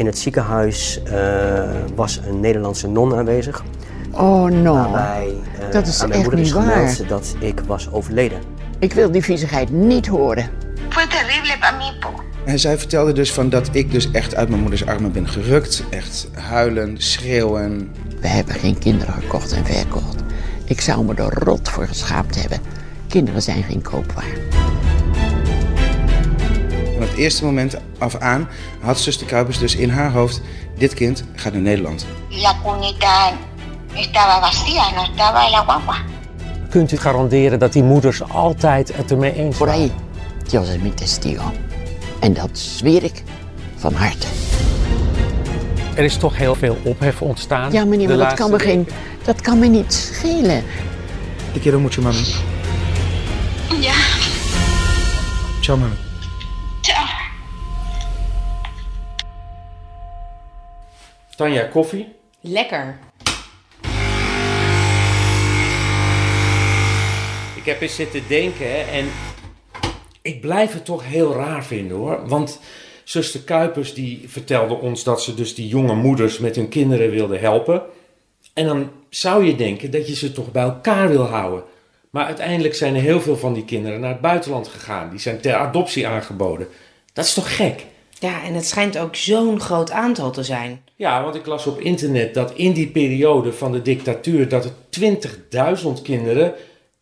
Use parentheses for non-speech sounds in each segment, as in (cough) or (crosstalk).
In het ziekenhuis was een Nederlandse non aanwezig. Oh no, waarbij, dat is aan mijn echt moeder is gemeld dat ik was overleden. Ik wil die viezigheid niet horen. Fue terrible para. En zij vertelde dus van dat ik dus echt uit mijn moeders armen ben gerukt. Echt huilen, schreeuwen. We hebben geen kinderen gekocht en verkocht. Ik zou me er rot voor geschaamd hebben. Kinderen zijn geen koopwaar. Van het eerste moment af aan had zuster Kuipers dus in haar hoofd... dit kind gaat naar Nederland. La cunita estaba vacía, no estaba la guagua. Kunt u garanderen dat die moeders altijd het ermee eens Por waren? ahí, es mi testigo. En dat zweer ik van harte. Er is toch heel veel ophef ontstaan. Ja, meneer, maar dat kan, me geen, dat kan me niet schelen. Te quiero mucho, mami. Ya, Ciao, mami. Tanja, koffie? Lekker. Ik heb eens zitten denken en ik blijf het toch heel raar vinden hoor. Want zuster Kuipers die vertelde ons dat ze dus die jonge moeders met hun kinderen wilde helpen. En dan zou je denken dat je ze toch bij elkaar wil houden. Maar uiteindelijk zijn er heel veel van die kinderen naar het buitenland gegaan. Die zijn ter adoptie aangeboden. Dat is toch gek? Ja, en het schijnt ook zo'n groot aantal te zijn. Ja, want ik las op internet dat in die periode van de dictatuur dat er 20.000 kinderen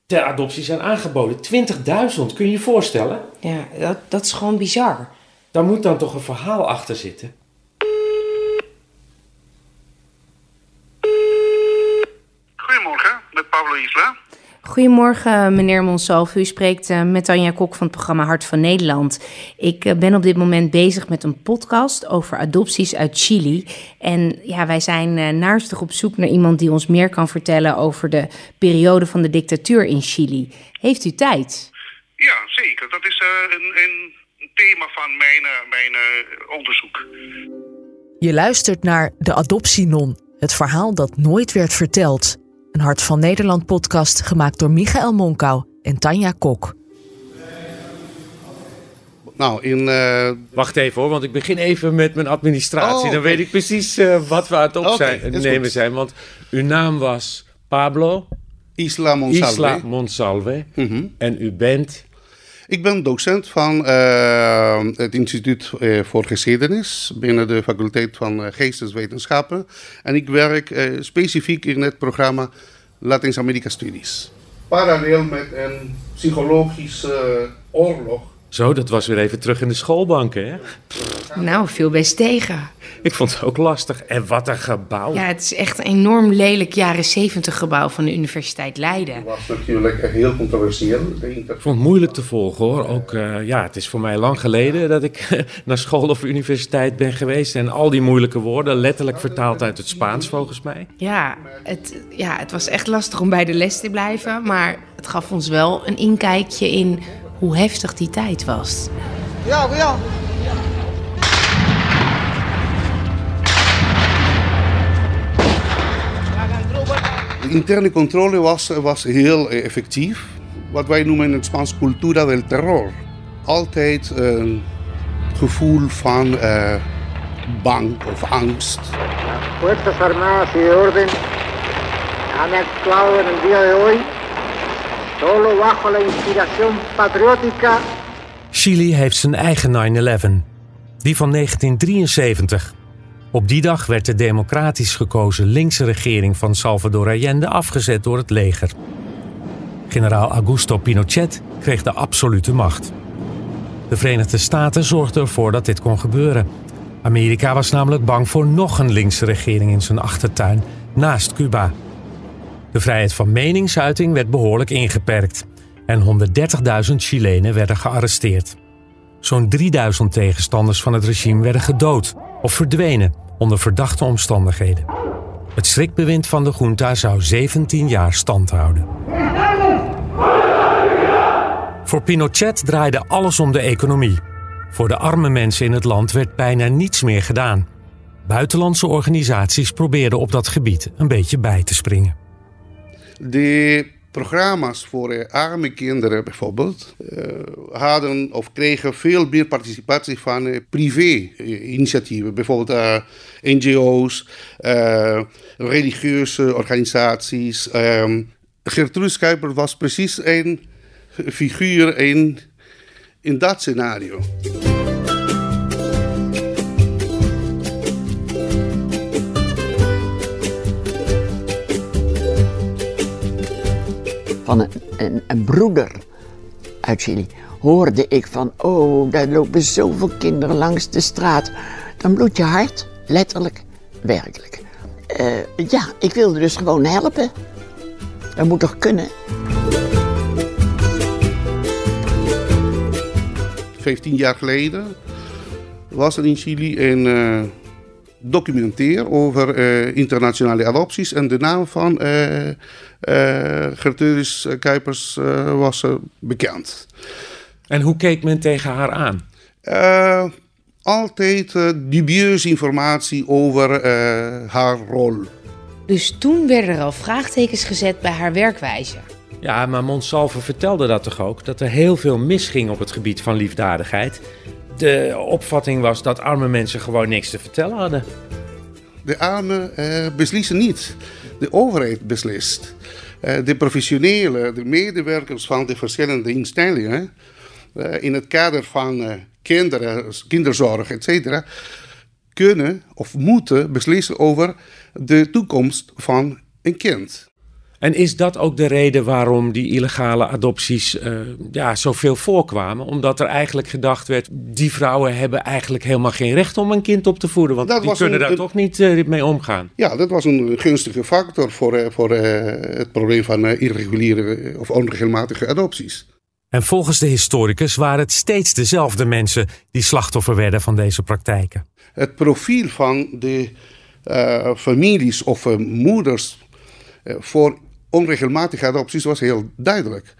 ter adoptie zijn aangeboden. 20.000, kun je je voorstellen? Ja, dat, dat is gewoon bizar. Daar moet dan toch een verhaal achter zitten. Goedemorgen, met Pablo Isla. Goedemorgen, meneer Monsalve. U spreekt eh, met Tanja Kok van het programma Hart van Nederland. Ik eh, ben op dit moment bezig met een podcast over adopties uit Chili. En ja, wij zijn eh, naarstig op zoek naar iemand die ons meer kan vertellen over de periode van de dictatuur in Chili. Heeft u tijd? Ja, zeker. Dat is eh, een, een thema van mijn, eh, mijn eh, onderzoek. Je luistert naar De Adoptienon, het verhaal dat nooit werd verteld. Een Hart van Nederland podcast gemaakt door Michael Monkau en Tanja Kok. Nou, in... eh, Wacht even hoor, want ik begin even met mijn administratie. Oh, Dan weet ik precies eh, wat we aan het opnemen zijn. Want uw naam was Pablo Isla Monsalve. Isla Monsalve. Mhm. En u bent... Ik ben docent van eh, het Instituut eh, voor Geschiedenis binnen de faculteit van eh, Geesteswetenschappen. En ik werk eh, specifiek in het programma Latijns-Amerika Studies. Parallel met een psychologische oorlog. Zo, dat was weer even terug in de schoolbanken, hè? Nou, veel best tegen. Ik vond het ook lastig. En wat een gebouw. Ja, het is echt een enorm lelijk jaren 70 gebouw van de Universiteit Leiden. was natuurlijk heel controversieel. Ik vond het moeilijk te volgen hoor. Ook, eh, ja, het is voor mij lang geleden dat ik (laughs) naar school of universiteit ben geweest. En al die moeilijke woorden, letterlijk vertaald uit het Spaans volgens mij. Ja het, ja, het was echt lastig om bij de les te blijven. Maar het gaf ons wel een inkijkje in hoe heftig die tijd was. De interne controle was, was heel eh, effectief. Wat wij noemen in het Spaans cultura del terror. Altijd een gevoel van eh, bang of angst. Fuerzas Armadas y de Orden han actuado en el día de hoy solo bajo la inspiración patriótica Chili heeft zijn eigen 9-11. Die van 1973. Op die dag werd de democratisch gekozen linkse regering van Salvador Allende afgezet door het leger. Generaal Augusto Pinochet kreeg de absolute macht. De Verenigde Staten zorgden ervoor dat dit kon gebeuren. Amerika was namelijk bang voor nog een linkse regering in zijn achtertuin, naast Cuba. De vrijheid van meningsuiting werd behoorlijk ingeperkt en 130.000 Chilenen werden gearresteerd. Zo'n 3000 tegenstanders van het regime werden gedood of verdwenen onder verdachte omstandigheden. Het schrikbewind van de junta zou 17 jaar stand houden. Voor Pinochet draaide alles om de economie. Voor de arme mensen in het land werd bijna niets meer gedaan. Buitenlandse organisaties probeerden op dat gebied een beetje bij te springen. De programma's voor eh, arme kinderen bijvoorbeeld eh, hadden of kregen veel meer participatie van eh, privé-initiatieven. Bijvoorbeeld NGO's, religieuze organisaties. Ehm Gertrude Kuiper was precies een figuur in, in dat scenario. Van een, een, broeder uit Chili hoorde ik van, oh, daar lopen zoveel kinderen langs de straat. Dan bloedt je hart, letterlijk, werkelijk. Eh, ja, ik wilde dus gewoon helpen. Dat moet toch kunnen? 15 jaar geleden was er in Chili een eh, documentaire over eh, internationale adopties. En de naam van eh eh, Gertrudis Kuipers eh, was eh, bekend. En hoe keek men tegen haar aan? Eh, altijd eh, dubieuze informatie over eh, haar rol. Dus toen werden er al vraagtekens gezet bij haar werkwijze. Ja, maar Monsalve vertelde dat toch ook, dat er heel veel misging op het gebied van liefdadigheid. De opvatting was dat arme mensen gewoon niks te vertellen hadden. De armen eh, beslissen niet. De overheid beslist. Eh, de professionele, de medewerkers van de verschillende instellingen, eh, in het kader van eh, kinderen, kinderzorg, etc., kunnen of moeten beslissen over de toekomst van een kind. En is dat ook de reden waarom die illegale adopties eh, ja, zoveel voorkwamen? Omdat er eigenlijk gedacht werd, die vrouwen hebben eigenlijk helemaal geen recht om een kind op te voeden. Want Dat die kunnen een- daar een- toch niet eh, mee omgaan. Ja, dat was een gunstige factor voor, eh, voor eh, het probleem van eh, irreguliere of onregelmatige adopties. En volgens de historicus waren het steeds dezelfde mensen die slachtoffer werden van deze praktijken. Het profiel van de eh, families of moeders voor onregelmatige adopties was heel duidelijk.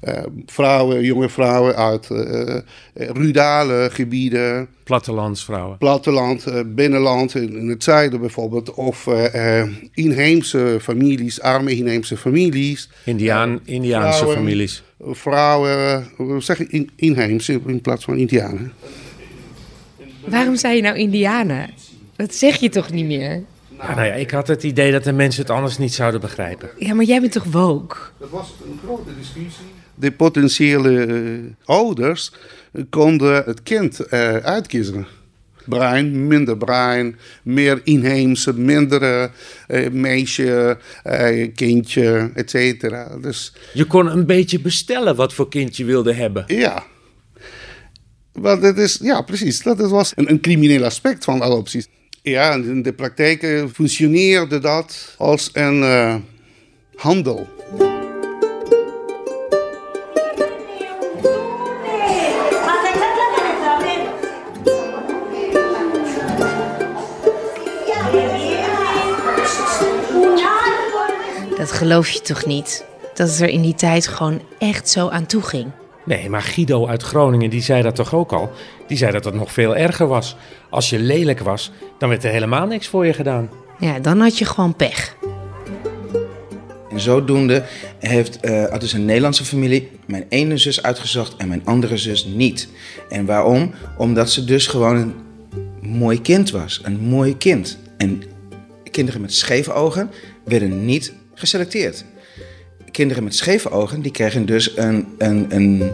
Eh, vrouwen, jonge vrouwen uit eh, eh, rurale gebieden, Plattelandsvrouwen. platteland, eh, binnenland, in, in het zuiden bijvoorbeeld, of inheemse families, arme inheemse families. Indiaan, Indiaanse vrouwen. families. Vrouwen, we zeggen in, inheemse in plaats van Indianen. Waarom zei je nou Indianen? Dat zeg je toch niet meer? Ja, nou ja, ik had het idee dat de mensen het anders niet zouden begrijpen. Ja, maar jij bent toch woke? Dat was een grote discussie. De potentiële eh, ouders konden het kind eh, uitkiezen. Bruin, minder bruin, meer inheemse, minder eh, meisje, eh, kindje, et cetera. Dus Je kon een beetje bestellen wat voor kind je wilde hebben. ja. Dat is, ja, precies. Dat was een, een crimineel aspect van adopties. Ja, in de praktijk functioneerde dat als een eh, handel. Dat geloof je toch niet? Dat het er in die tijd gewoon echt zo aan toe ging. Nee, maar Guido uit Groningen, die zei dat toch ook al? Die zei dat het nog veel erger was. Als je lelijk was, dan werd er helemaal niks voor je gedaan. Ja, dan had je gewoon pech. En zodoende heeft eh had dus een Nederlandse familie mijn ene zus uitgezocht en mijn andere zus niet. En waarom? Omdat ze dus gewoon een mooi kind was. Een mooi kind. En kinderen met scheve ogen werden niet geselecteerd. Kinderen met scheve ogen die kregen dus een, een, een,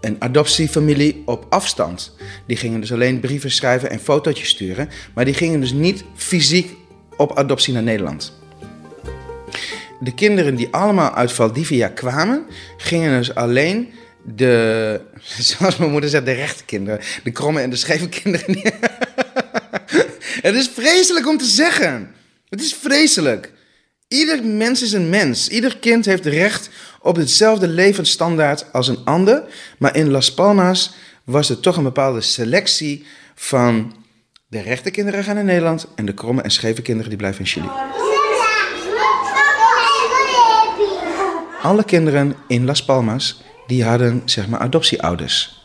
een adoptiefamilie op afstand. Die gingen dus alleen brieven schrijven en fotootjes sturen. Maar die gingen dus niet fysiek op adoptie naar Nederland. De kinderen die allemaal uit Valdivia kwamen, gingen dus alleen de, (laughs) zoals mijn moeder zegt, de rechte kinderen. De kromme en de scheve kinderen. (laughs) Het is vreselijk om te zeggen. Het is vreselijk. Ieder mens is een mens. Ieder kind heeft recht op hetzelfde levensstandaard als een ander. Maar in Las Palmas was er toch een bepaalde selectie van de rechte kinderen gaan naar Nederland en de kromme en scheve kinderen die blijven in Chili. Alle kinderen in Las Palmas die hadden zeg maar adoptieouders.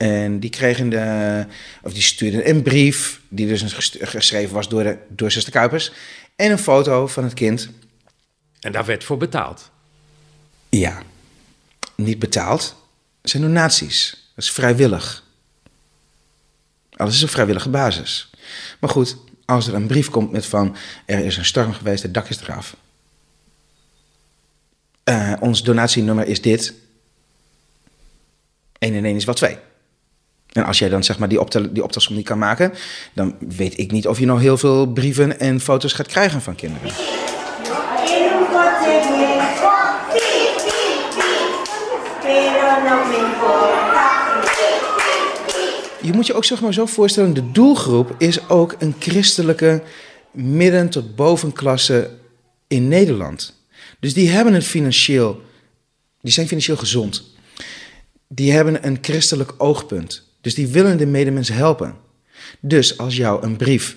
En die kregen de, of die stuurden een brief, die dus geschreven was door, de, door zuster Kuipers. En een foto van het kind. En daar werd voor betaald. Ja, niet betaald. Zijn donaties. Dat is vrijwillig. Alles is op vrijwillige basis. Maar goed, als er een brief komt met van... er is een storm geweest, het dak is eraf. Uh, ons donatienummer is dit. 1 en 1 is wel 2. En als jij dan zeg maar die, optel die optelsom niet kan maken... dan weet ik niet of je nog heel veel brieven en foto's gaat krijgen van kinderen. Je moet je ook zeg maar zo voorstellen, de doelgroep is ook een christelijke midden- tot bovenklasse in Nederland. Dus die hebben het financieel, die zijn financieel gezond. Die hebben een christelijk oogpunt. Dus die willen de medemens helpen. Dus als jou een brief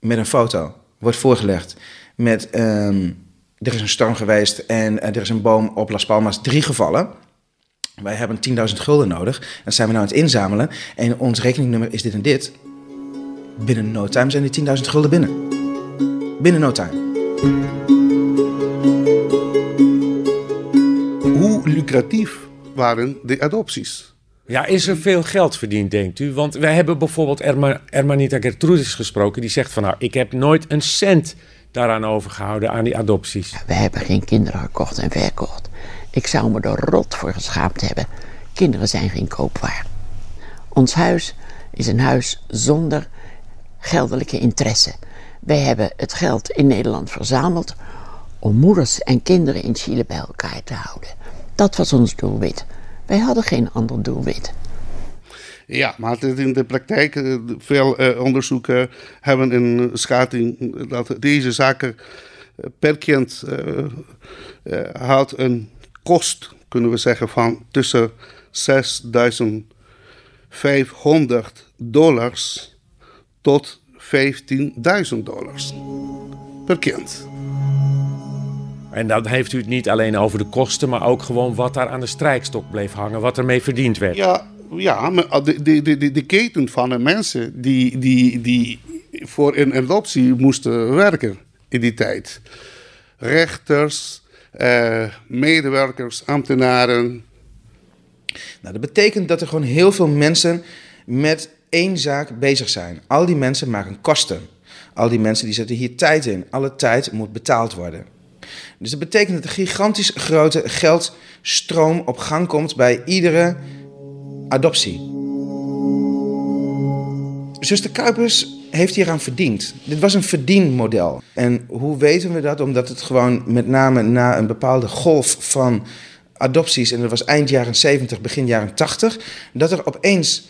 met een foto wordt voorgelegd met ehm, er is een storm geweest en er is een boom op Las Palmas drie gevallen. Wij hebben 10.000 gulden nodig. Dat zijn we nou aan het inzamelen. En ons rekeningnummer is dit en dit. Binnen no time zijn die 10.000 gulden binnen. Binnen no time. Hoe lucratief waren de adopties? Ja, is er veel geld verdiend, denkt u? Want wij hebben bijvoorbeeld Erma, Ermanita Gertrudis gesproken. Die zegt van nou, ik heb nooit een cent daaraan overgehouden, aan die adopties. We hebben geen kinderen gekocht en verkocht. Ik zou me er rot voor geschaamd hebben. Kinderen zijn geen koopwaar. Ons huis is een huis zonder geldelijke interesse. Wij hebben het geld in Nederland verzameld om moeders en kinderen in Chile bij elkaar te houden. Dat was ons doelwit. Wij hadden geen ander doelwit. Ja, maar in de praktijk, eh, veel eh, onderzoeken hebben een schatting dat deze zaken eh, per kind had een kost, kunnen we zeggen, van tussen 6500 dollars tot 15.000 dollars per kind. En dan heeft u het niet alleen over de kosten, maar ook gewoon wat daar aan de strijkstok bleef hangen, wat ermee verdiend werd. Ja, ja maar de, de, de, de keten van de mensen die, die, die voor een adoptie moesten werken in die tijd. Rechters, eh, medewerkers, ambtenaren. Nou, dat betekent dat er gewoon heel veel mensen met één zaak bezig zijn. Al die mensen maken kosten. Al die mensen die zetten hier tijd in. Alle tijd moet betaald worden. Dus dat betekent dat er gigantisch grote geldstroom op gang komt bij iedere adoptie. Zuster Kuipers heeft hieraan verdiend. Dit was een verdienmodel. En hoe weten we dat? Omdat het gewoon met name na een bepaalde golf van adopties, en dat was eind jaren 70, begin jaren 80, dat er opeens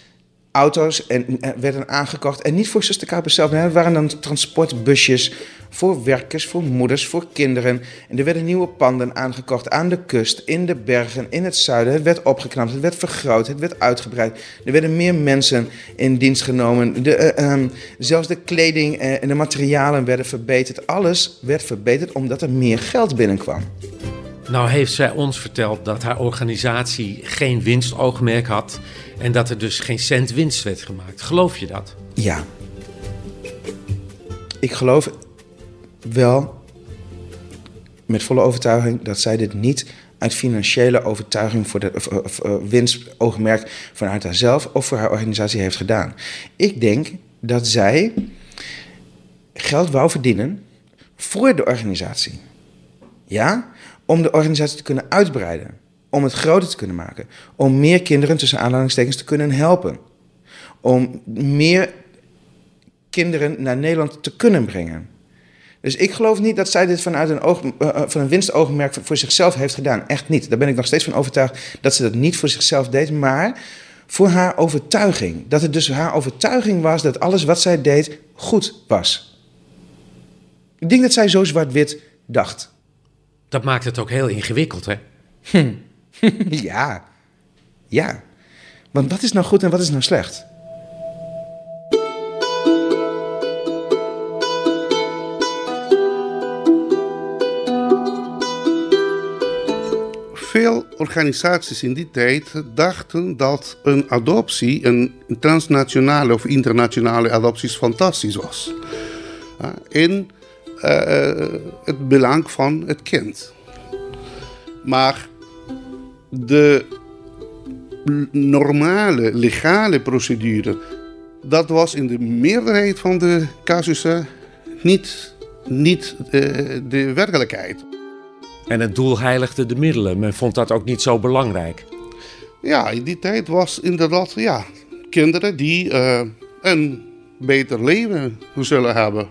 auto's en, werden aangekocht. En niet voor Zuster Kuipers zelf, het waren dan transportbusjes voor werkers, voor moeders, voor kinderen. En er werden nieuwe panden aangekocht aan de kust, in de bergen, in het zuiden. Het werd opgeknapt, het werd vergroot, het werd uitgebreid. Er werden meer mensen in dienst genomen. De, uh, um, zelfs de kleding uh, en de materialen werden verbeterd. Alles werd verbeterd omdat er meer geld binnenkwam. Nou heeft zij ons verteld dat haar organisatie geen winstoogmerk had en dat er dus geen cent winst werd gemaakt. Geloof je dat? Ja. Ik geloof wel met volle overtuiging dat zij dit niet uit financiële overtuiging voor de uh, winstoogmerk vanuit haarzelf of voor haar organisatie heeft gedaan. Ik denk dat zij geld wou verdienen voor de organisatie. Ja? Om de organisatie te kunnen uitbreiden. Om het groter te kunnen maken. Om meer kinderen tussen aanhalingstekens te kunnen helpen. Om meer kinderen naar Nederland te kunnen brengen. Dus ik geloof niet dat zij dit vanuit een, oog, uh, van een winstoogmerk voor zichzelf heeft gedaan. Echt niet. Daar ben ik nog steeds van overtuigd dat ze dat niet voor zichzelf deed, maar voor haar overtuiging. Dat het dus haar overtuiging was dat alles wat zij deed goed was. Ik denk dat zij zo zwart-wit dacht. Dat maakt het ook heel ingewikkeld, hè? Hm. (laughs) ja, ja. Want wat is nou goed en wat is nou slecht? Veel organisaties in die tijd dachten dat een adoptie, een transnationale of internationale adopties, fantastisch was. In uh, het belang van het kind. Maar de normale, legale procedure, dat was in de meerderheid van de casussen niet, niet uh, de werkelijkheid. En het doel heiligde de middelen. Men vond dat ook niet zo belangrijk. Ja, in die tijd was inderdaad ja, kinderen die uh, een beter leven zullen hebben.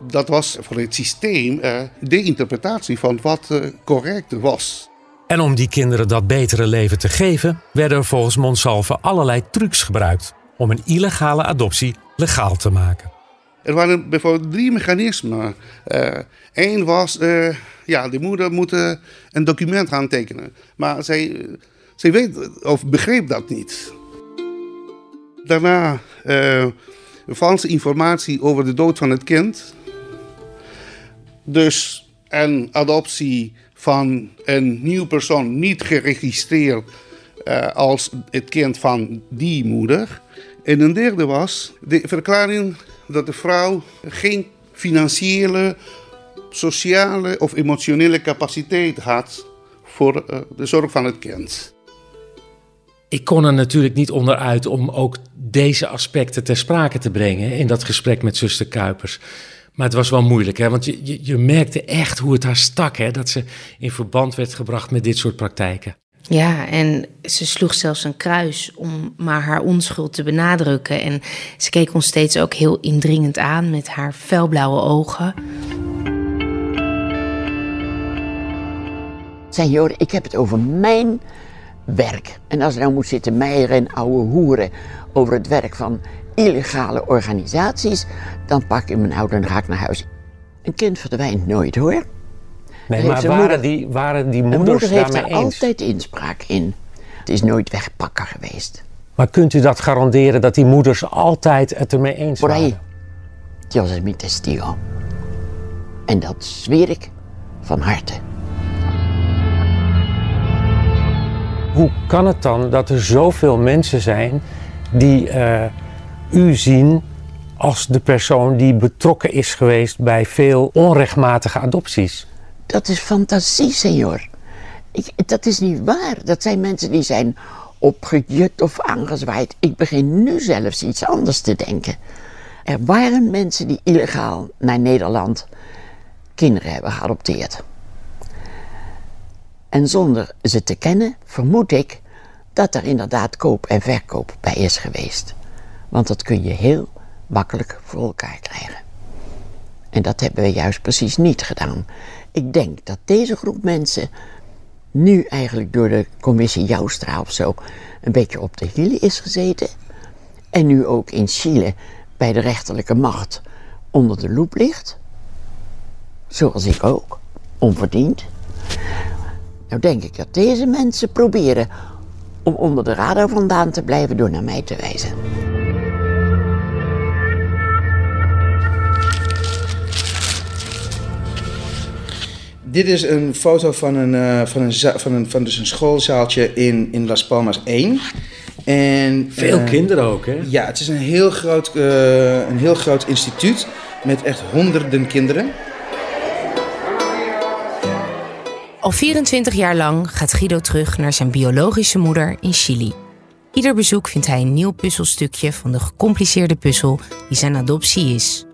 Dat was voor het systeem uh, de interpretatie van wat correct was. En om die kinderen dat betere leven te geven, werden er volgens Monsalve allerlei trucs gebruikt om een illegale adoptie legaal te maken. Er waren bijvoorbeeld drie mechanismen. Eén uh, was, uh, ja, de moeder moet uh, een document gaan tekenen. Maar zij, zij weet of begreep dat niet. Daarna valse informatie over de dood van het kind. Dus een adoptie van een nieuw persoon niet geregistreerd als het kind van die moeder. En een derde was de verklaring dat de vrouw geen financiële, sociale of emotionele capaciteit had voor uh, de zorg van het kind. Ik kon er natuurlijk niet onderuit om ook deze aspecten ter sprake te brengen in dat gesprek met zuster Kuipers. Maar het was wel moeilijk, hè? want je, je, je merkte echt hoe het haar stak, hè? dat ze in verband werd gebracht met dit soort praktijken. Ja, en ze sloeg zelfs een kruis om maar haar onschuld te benadrukken. En ze keek ons steeds ook heel indringend aan met haar felblauwe ogen. Senor, ik heb het over mijn werk. En als er nou moet zitten meieren en ouwe hoeren over het werk van illegale organisaties, dan pak ik mijn auto en ga ik naar huis. Een kind verdwijnt nooit hoor. Nee, maar waren, moeder, die, waren die moeders moeder heeft er eens? altijd inspraak in. Het is nooit wegpakken geweest. Maar kunt u dat garanderen dat die moeders altijd het ermee eens Por waren? Dios es mi testigo. En dat zweer ik van harte. Hoe kan het dan dat er zoveel mensen zijn die uh, u zien als de persoon die betrokken is geweest bij veel onrechtmatige adopties? Dat is fantasie, senor. Dat is niet waar. Dat zijn mensen die zijn opgejut of aangezwaaid. Ik begin nu zelfs iets anders te denken. Er waren mensen die illegaal naar Nederland kinderen hebben geadopteerd. En zonder ze te kennen, vermoed ik dat er inderdaad koop en verkoop bij is geweest. Want dat kun je heel makkelijk voor elkaar krijgen. En dat hebben we juist precies niet gedaan. Ik denk dat deze groep mensen nu eigenlijk door de commissie Joustra of zo een beetje op de hielen is gezeten. En nu ook in Chile bij de rechterlijke macht onder de loep ligt. Zoals ik ook, onverdiend. Nou denk ik dat deze mensen proberen om onder de radar vandaan te blijven door naar mij te wijzen. Dit is een foto van een, uh, van een, van een, van dus een schoolzaaltje in, in Las Palmas 1. En, Veel uh, kinderen ook, hè? Ja, het is een heel, groot, uh, een heel groot instituut met echt honderden kinderen. Al 24 jaar lang gaat Guido terug naar zijn biologische moeder in Chili. Ieder bezoek vindt hij een nieuw puzzelstukje van de gecompliceerde puzzel die zijn adoptie is.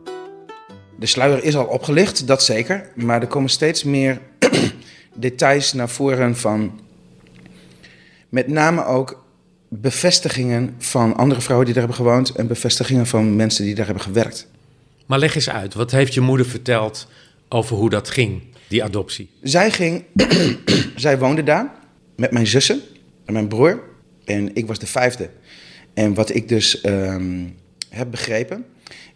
De sluier is al opgelicht, dat zeker. Maar er komen steeds meer (clears throat) details naar voren van. Met name ook bevestigingen van andere vrouwen die daar hebben gewoond. En bevestigingen van mensen die daar hebben gewerkt. Maar leg eens uit, wat heeft je moeder verteld over hoe dat ging, die adoptie? Zij ging, (clears throat) zij woonde daar met mijn zussen en mijn broer. En ik was de vijfde. En wat ik dus um, heb begrepen,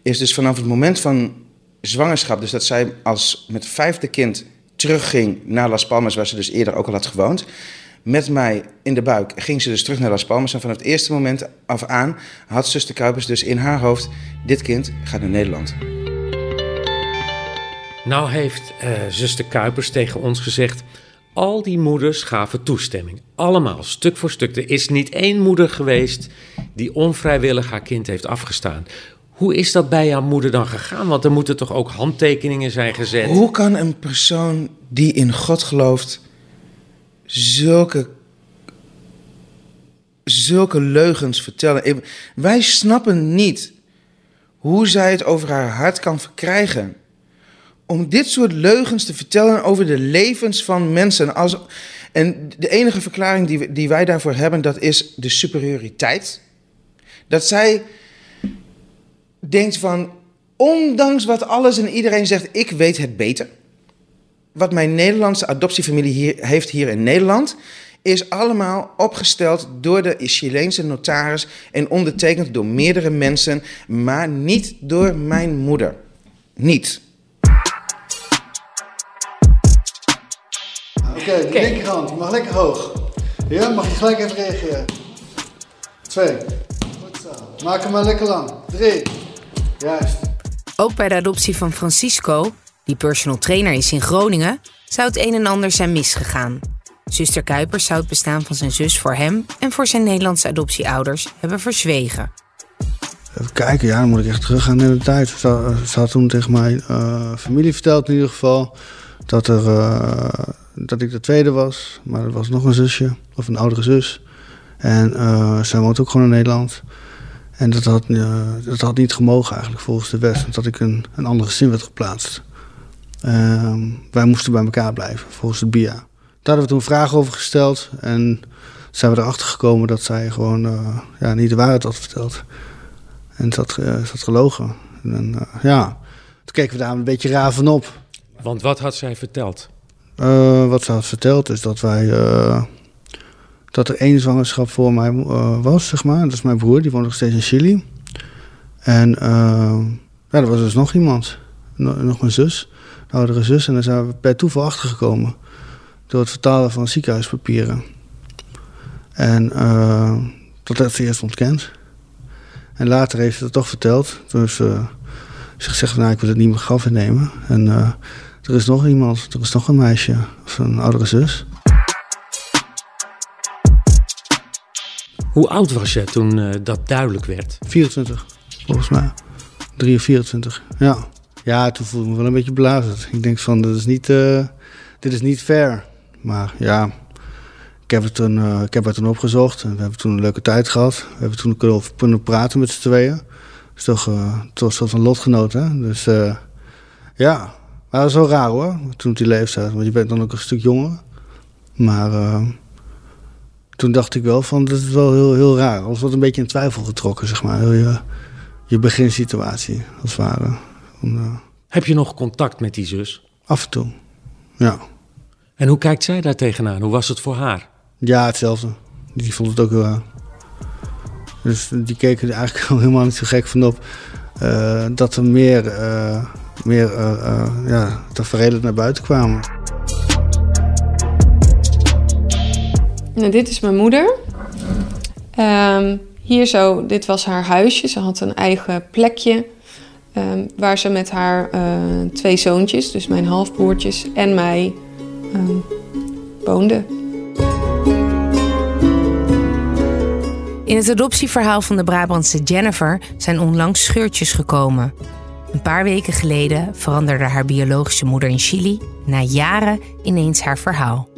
is dus vanaf het moment van zwangerschap, dus dat zij als met vijfde kind terugging naar Las Palmas, waar ze dus eerder ook al had gewoond. Met mij in de buik ging ze dus terug naar Las Palmas. En vanaf het eerste moment af aan had zuster Kuipers dus in haar hoofd: dit kind gaat naar Nederland. Nou heeft uh, zuster Kuipers tegen ons gezegd: al die moeders gaven toestemming. Allemaal, stuk voor stuk. Er is niet één moeder geweest die onvrijwillig haar kind heeft afgestaan. Hoe is dat bij jouw moeder dan gegaan? Want er moeten toch ook handtekeningen zijn gezet? Hoe kan een persoon die in God gelooft zulke zulke leugens vertellen. Wij snappen niet hoe zij het over haar hart kan verkrijgen. Om dit soort leugens te vertellen over de levens van mensen. Als, en de enige verklaring die, die wij daarvoor hebben, dat is de superioriteit. Dat zij denkt van, ondanks wat alles en iedereen zegt, ik weet het beter. Wat mijn Nederlandse adoptiefamilie hier, heeft hier in Nederland, is allemaal opgesteld door de Chileense notaris en ondertekend door meerdere mensen, maar niet door mijn moeder. Niet. Oké, okay, de linkerhand, je mag lekker hoog. Ja, mag je gelijk even reageren. Twee. Goed zo. Maak hem maar lekker lang. Drie. Juist. Ook bij de adoptie van Francisco, die personal trainer is in Groningen, zou het een en ander zijn misgegaan. Zuster Kuipers zou het bestaan van zijn zus voor hem en voor zijn Nederlandse adoptieouders hebben verzwegen. Even kijken, ja, dan moet ik echt teruggaan in de tijd. Ze, had toen tegen mijn uh, familie verteld in ieder geval dat, er, uh, dat ik de tweede was. Maar er was nog een zusje, of een oudere zus. En uh, zij woont ook gewoon in Nederland. En dat had, dat had niet gemogen eigenlijk volgens de wet. Dat ik een, een andere gezin werd geplaatst. Ehm, wij moesten bij elkaar blijven volgens het BIA. Daar hebben we toen vragen over gesteld. En zijn we erachter gekomen dat zij gewoon uh, ja, niet de waarheid had verteld. En dat uh, had gelogen. En uh, ja, toen keken we daar een beetje raar van op. Want wat had zij verteld? wat ze had verteld is dat wij... dat er één zwangerschap voor mij was, zeg maar. Dat is mijn broer, die woont nog steeds in Chili. En ja, er was dus nog iemand. Nog mijn zus, een oudere zus. En daar zijn we per toeval achtergekomen door het vertalen van ziekenhuispapieren. En uh, dat werd ze eerst ontkend. En later heeft ze het toch verteld. Toen ze, ze gezegd, nou, ik wil het niet meer graf innemen. En uh, er is nog iemand, er is nog een meisje, of een oudere zus. Hoe oud was je toen uh, dat duidelijk werd? 24, volgens mij. 3 of 24, ja. Ja, toen voelde ik me wel een beetje belazerd. Ik denk van, dit is niet, dit is niet fair. Maar ja, ik heb, het toen, uh, ik heb het toen opgezocht. En we hebben toen een leuke tijd gehad. We hebben toen kunnen, praten met z'n tweeën. Dat is toch, uh, toch een soort van lotgenoot, hè? Dus uh, ja, maar dat is wel raar hoor, toen die leeftijd. Want je bent dan ook een stuk jonger. Maar toen dacht ik wel van, dat is wel heel, heel raar. Alles wordt een beetje in twijfel getrokken, zeg maar. Heel je, je beginsituatie, als het ware. Heb je nog contact met die zus? Af en toe, ja. En hoe kijkt zij daar tegenaan? Hoe was het voor haar? Ja, hetzelfde. Die vond het ook wel raar. Dus die keken er eigenlijk (laughs) helemaal niet zo gek van op. Uh, dat er meer, uh, meer ja, tafereelen naar buiten kwamen. Nou, dit is mijn moeder. Um, hier zo, dit was haar huisje. Ze had een eigen plekje um, waar ze met haar twee zoontjes, dus mijn halfbroertjes en mij um, woonde. In het adoptieverhaal van de Brabantse Jennifer zijn onlangs scheurtjes gekomen. Een paar weken geleden veranderde haar biologische moeder in Chili na jaren ineens haar verhaal.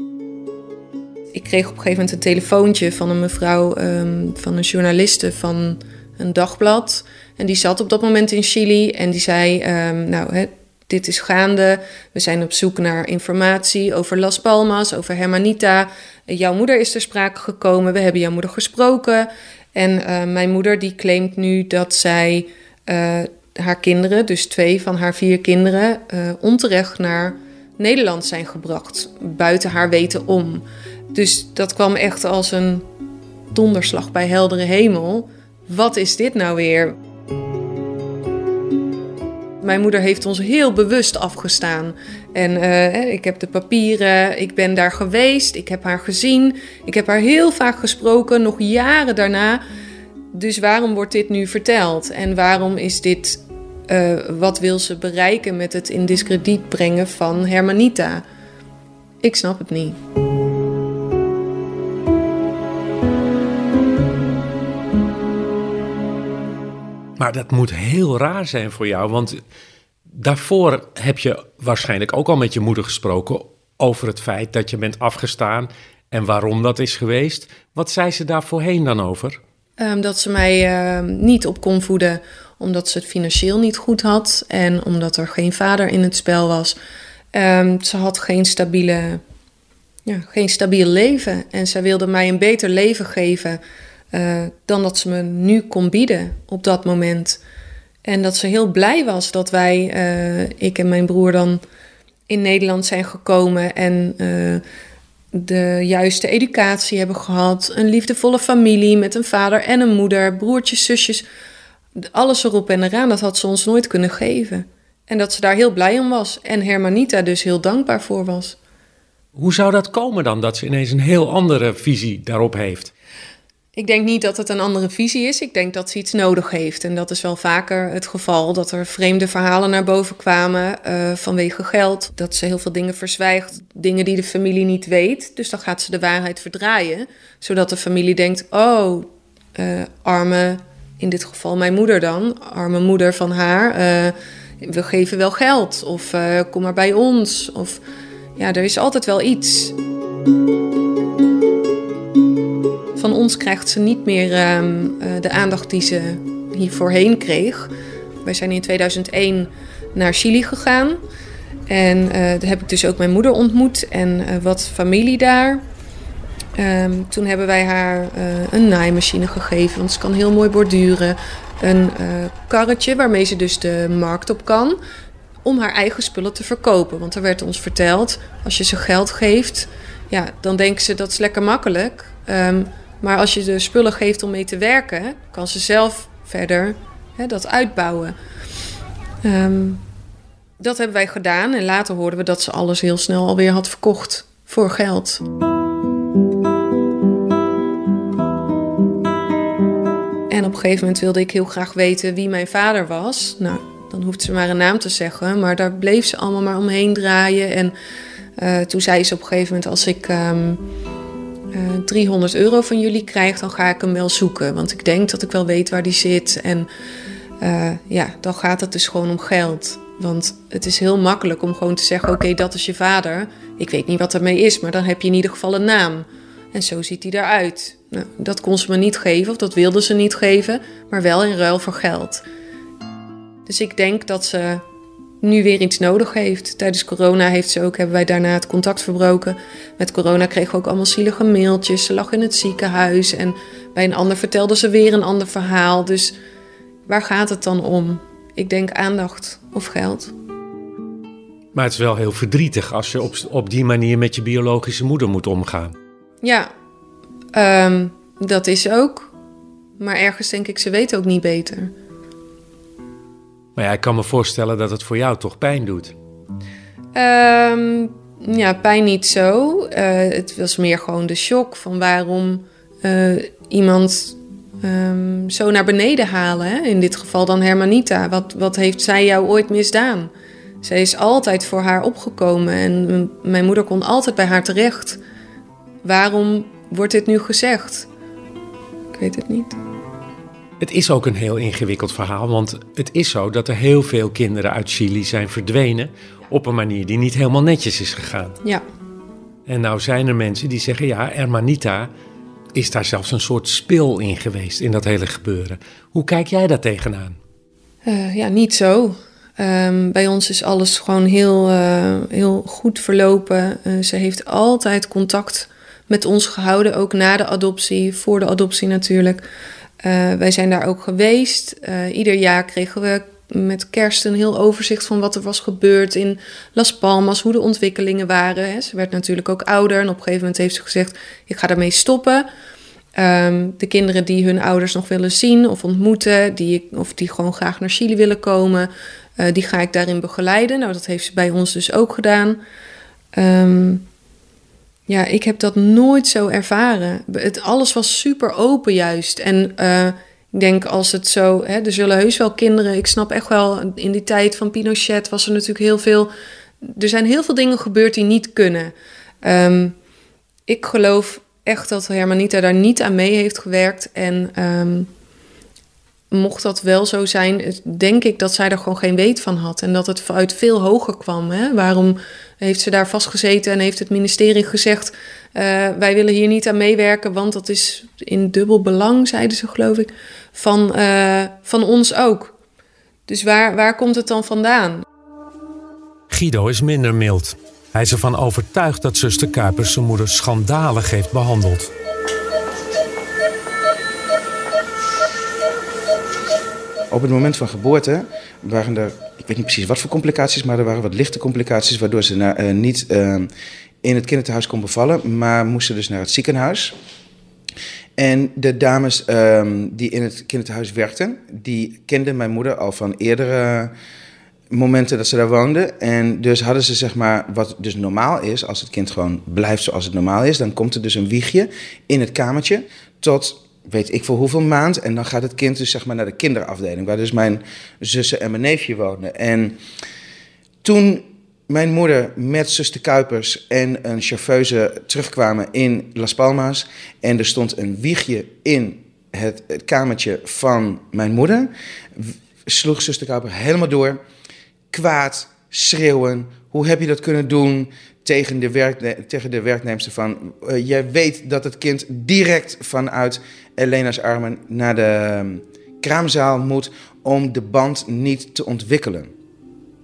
Ik kreeg op een gegeven moment een telefoontje van een mevrouw, um, van een journaliste van een dagblad. En die zat op dat moment in Chili en die zei: um, Nou, dit is gaande. We zijn op zoek naar informatie over Las Palmas, over Hermanita. Jouw moeder is ter sprake gekomen. We hebben jouw moeder gesproken. En uh, mijn moeder die claimt nu dat zij uh, haar kinderen, dus twee van haar vier kinderen, uh, onterecht naar Nederland zijn gebracht. Buiten haar weten om. Dus dat kwam echt als een donderslag bij heldere hemel. Wat is dit nou weer? Mijn moeder heeft ons heel bewust afgestaan. En uh, ik heb de papieren, ik ben daar geweest, ik heb haar gezien. Ik heb haar heel vaak gesproken, nog jaren daarna. Dus waarom wordt dit nu verteld? En waarom is dit, uh, wat wil ze bereiken met het in discrediet brengen van Hermanita? Ik snap het niet. Maar dat moet heel raar zijn voor jou, want daarvoor heb je waarschijnlijk ook al met je moeder gesproken over het feit dat je bent afgestaan en waarom dat is geweest. Wat zei ze daar voorheen dan over? Ehm, dat ze mij ehm, niet op kon voeden omdat ze het financieel niet goed had en omdat er geen vader in het spel was. Ehm, ze had geen stabiele, ja, geen stabiel leven en zij wilde mij een beter leven geven uh, dan dat ze me nu kon bieden op dat moment. En dat ze heel blij was dat wij, uh, ik en mijn broer, dan in Nederland zijn gekomen en uh, de juiste educatie hebben gehad. Een liefdevolle familie met een vader en een moeder, broertjes, zusjes. Alles erop en eraan, dat had ze ons nooit kunnen geven. En dat ze daar heel blij om was. En Hermanita dus heel dankbaar voor was. Hoe zou dat komen dan, dat ze ineens een heel andere visie daarop heeft? Ik denk niet dat het een andere visie is. Ik denk dat ze iets nodig heeft. En dat is wel vaker het geval dat er vreemde verhalen naar boven kwamen uh, vanwege geld. Dat ze heel veel dingen verzwijgt, dingen die de familie niet weet. Dus dan gaat ze de waarheid verdraaien, zodat de familie denkt: oh, uh, arme, in dit geval mijn moeder dan, arme moeder van haar. Uh, we geven wel geld of kom maar bij ons. Of ja, er is altijd wel iets. Van ons krijgt ze niet meer uh, de aandacht die ze hier voorheen kreeg. Wij zijn in 2001 naar Chili gegaan. En uh, daar heb ik dus ook mijn moeder ontmoet en uh, wat familie daar. Um, toen hebben wij haar een naaimachine gegeven, want ze kan heel mooi borduren. Een karretje waarmee ze dus de markt op kan om haar eigen spullen te verkopen. Want er werd ons verteld, als je ze geld geeft, ja, dan denken ze dat is lekker makkelijk. Um, maar als je de spullen geeft om mee te werken, kan ze zelf verder hè, dat uitbouwen. Um, dat hebben wij gedaan en later hoorden we dat ze alles heel snel alweer had verkocht voor geld. En op een gegeven moment wilde ik heel graag weten wie mijn vader was. Nou, dan hoeft ze maar een naam te zeggen, maar daar bleef ze allemaal maar omheen draaien. En uh, toen zei ze op een gegeven moment: Als ik. Um, uh, eh, 300 euro van jullie krijg, dan ga ik hem wel zoeken. Want ik denk dat ik wel weet waar die zit. En uh, ja, dan gaat het dus gewoon om geld. Want het is heel makkelijk om gewoon te zeggen: Oké, dat is je vader. Ik weet niet wat ermee is, maar dan heb je in ieder geval een naam. En zo ziet hij eruit. Nou, dat kon ze me niet geven, of dat wilde ze niet geven, maar wel in ruil voor geld. Dus ik denk dat ze nu weer iets nodig heeft. Tijdens corona heeft ze ook, hebben wij daarna het contact verbroken. Met corona kreeg we ook allemaal zielige mailtjes. Ze lag in het ziekenhuis en bij een ander vertelde ze weer een ander verhaal. Dus waar gaat het dan om? Ik denk aandacht of geld. Maar het is wel heel verdrietig als je op, op die manier met je biologische moeder moet omgaan. Ja, um, dat is ook. Maar ergens denk ik, ze weet ook niet beter. Maar ja, ik kan me voorstellen dat het voor jou toch pijn doet. Um, ja, pijn niet zo. Uh, het was meer gewoon de shock van waarom uh, iemand um, zo naar beneden halen. Hè? In dit geval dan Hermanita. Wat, wat heeft zij jou ooit misdaan? Zij is altijd voor haar opgekomen en mijn moeder kon altijd bij haar terecht. Waarom wordt dit nu gezegd? Ik weet het niet. Het is ook een heel ingewikkeld verhaal, want het is zo dat er heel veel kinderen uit Chili zijn verdwenen op een manier die niet helemaal netjes is gegaan. Ja. En nou zijn er mensen die zeggen, ja, Hermanita is daar zelfs een soort spil in geweest in dat hele gebeuren. Hoe kijk jij daar tegenaan? Uh, ja, niet zo. Um, bij ons is alles gewoon heel, uh, heel goed verlopen. Uh, ze heeft altijd contact met ons gehouden, ook na de adoptie, voor de adoptie natuurlijk. Uh, wij zijn daar ook geweest. Uh, ieder jaar kregen we met kerst een heel overzicht van wat er was gebeurd in Las Palmas, hoe de ontwikkelingen waren. Hè. Ze werd natuurlijk ook ouder en op een gegeven moment heeft ze gezegd: Ik ga daarmee stoppen. Um, de kinderen die hun ouders nog willen zien of ontmoeten, die, of die gewoon graag naar Chili willen komen, uh, die ga ik daarin begeleiden. Nou, dat heeft ze bij ons dus ook gedaan. Um, ja, ik heb dat nooit zo ervaren. Het, alles was super open juist. En uh, ik denk als het zo... Hè, er zullen heus wel kinderen... Ik snap echt wel, in die tijd van Pinochet was er natuurlijk heel veel... Er zijn heel veel dingen gebeurd die niet kunnen. Um, ik geloof echt dat Hermanita daar niet aan mee heeft gewerkt. En um, mocht dat wel zo zijn, denk ik dat zij er gewoon geen weet van had. En dat het uit veel hoger kwam. Hè? Waarom heeft ze daar vastgezeten en heeft het ministerie gezegd... wij willen hier niet aan meewerken, want dat is in dubbel belang, zeiden ze geloof ik, van, van ons ook. Dus waar, waar komt het dan vandaan? Guido is minder mild. Hij is ervan overtuigd dat zuster Kuipers zijn moeder schandalig heeft behandeld. Op het moment van geboorte waren er, ik weet niet precies wat voor complicaties, maar er waren wat lichte complicaties, waardoor ze uh, niet uh, in het kinderthuis kon bevallen, maar moesten dus naar het ziekenhuis. En de dames um, die in het kinderthuis werkten, die kenden mijn moeder al van eerdere momenten dat ze daar woonde. En dus hadden ze zeg maar, wat dus normaal is, als het kind gewoon blijft zoals het normaal is, dan komt er dus een wiegje in het kamertje tot weet ik voor hoeveel maand. En dan gaat het kind dus zeg maar naar de kinderafdeling, waar dus mijn zussen en mijn neefje woonden. En toen mijn moeder met zuster Kuipers en een chauffeuse terugkwamen in Las Palmas en er stond een wiegje in het, het kamertje van mijn moeder, sloeg zuster Kuipers helemaal door kwaad, schreeuwen. Hoe heb je dat kunnen doen tegen de, werk, tegen de werknemster van... Uh, jij weet dat het kind direct vanuit Elena's armen naar de ehm, kraamzaal moet... om de band niet te ontwikkelen.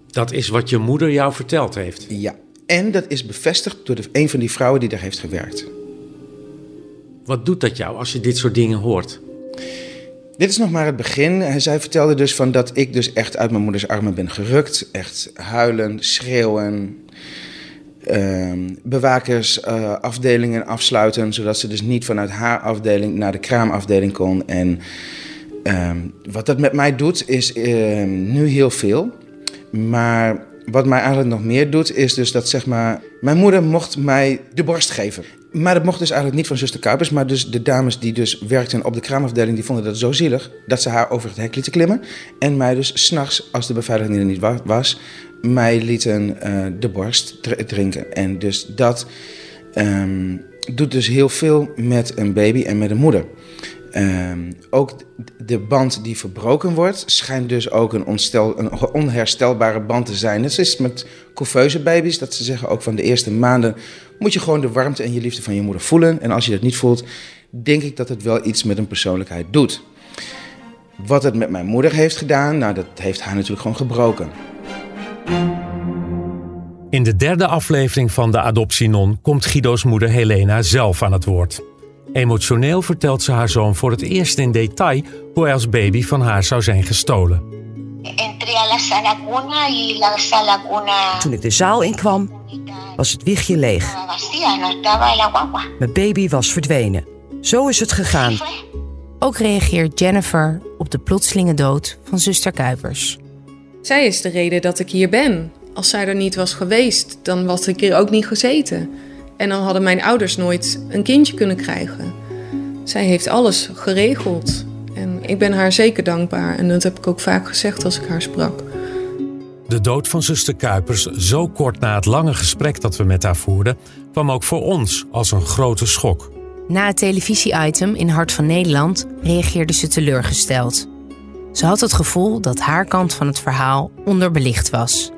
Dat is wat je moeder jou verteld heeft? Ja, en dat is bevestigd door de, een van die vrouwen die daar heeft gewerkt. Wat doet dat jou als je dit soort dingen hoort? Dit is nog maar het begin. Zij vertelde dus van dat ik dus echt uit mijn moeders armen ben gerukt. Echt huilen, schreeuwen. Uh, bewakersafdelingen uh, afsluiten, zodat ze dus niet vanuit haar afdeling naar de kraamafdeling kon. En uh, wat dat met mij doet, is ehm, nu heel veel. Maar wat mij eigenlijk nog meer doet, is dus dat zeg maar... Mijn moeder mocht mij de borst geven. Maar dat mocht dus eigenlijk niet van zuster Kuipers, maar dus de dames die dus werkten op de kraamafdeling, die vonden dat zo zielig dat ze haar over het hek lieten klimmen. En mij dus s'nachts, als de beveiliging er niet was, mij lieten uh, de borst drinken. En dus dat um, doet dus heel veel met een baby en met een moeder. Um, ook de band die verbroken wordt, schijnt dus ook een, onstel, een onherstelbare band te zijn. Het is met couveuse baby's, dat ze zeggen ook van de eerste maanden moet je gewoon de warmte en je liefde van je moeder voelen. En als je dat niet voelt, denk ik dat het wel iets met een persoonlijkheid doet. Wat het met mijn moeder heeft gedaan, nou dat heeft haar natuurlijk gewoon gebroken. In de derde aflevering van de Adoptienon komt Guido's moeder Helena zelf aan het woord. Emotioneel vertelt ze haar zoon voor het eerst in detail hoe hij als baby van haar zou zijn gestolen. Toen ik de zaal inkwam, was het wiegje leeg. Mijn baby was verdwenen. Zo is het gegaan. Ook reageert Jennifer op de plotselinge dood van zuster Kuipers. Zij is de reden dat ik hier ben. Als zij er niet was geweest, dan was ik hier ook niet gezeten. En dan hadden mijn ouders nooit een kindje kunnen krijgen. Zij heeft alles geregeld. En ik ben haar zeker dankbaar. En dat heb ik ook vaak gezegd als ik haar sprak. De dood van zuster Kuipers, zo kort na het lange gesprek dat we met haar voerden, kwam ook voor ons als een grote schok. Na het televisie-item in Hart van Nederland reageerde ze teleurgesteld. Ze had het gevoel dat haar kant van het verhaal onderbelicht was.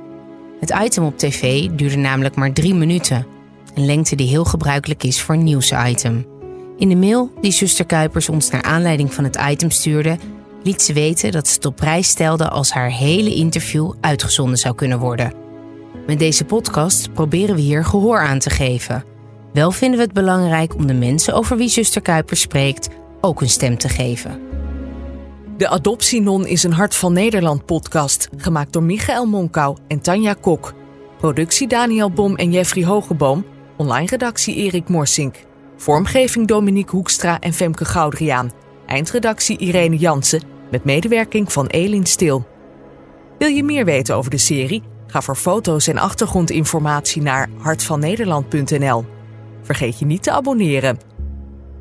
Het item op tv duurde namelijk maar drie minuten, een lengte die heel gebruikelijk is voor een nieuwsitem. In de mail die zuster Kuipers ons naar aanleiding van het item stuurde, liet ze weten dat ze het op prijs stelde als haar hele interview uitgezonden zou kunnen worden. Met deze podcast proberen we hier gehoor aan te geven. Wel vinden we het belangrijk om de mensen over wie zuster Kuipers spreekt ook een stem te geven. De Adoptienon is een Hart van Nederland podcast, gemaakt door Michael Monkau en Tanja Kok. Productie Daniel Bom en Jeffrey Hogeboom. Online redactie Erik Morsink. Vormgeving Dominique Hoekstra en Femke Goudriaan. Eindredactie Irene Jansen met medewerking van Elin Stil. Wil je meer weten over de serie? Ga voor foto's en achtergrondinformatie naar hartvannederland.nl. Vergeet je niet te abonneren.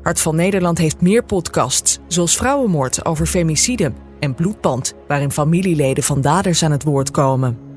Hart van Nederland heeft meer podcasts, zoals Vrouwenmoord over femicide en Bloedband, waarin familieleden van daders aan het woord komen.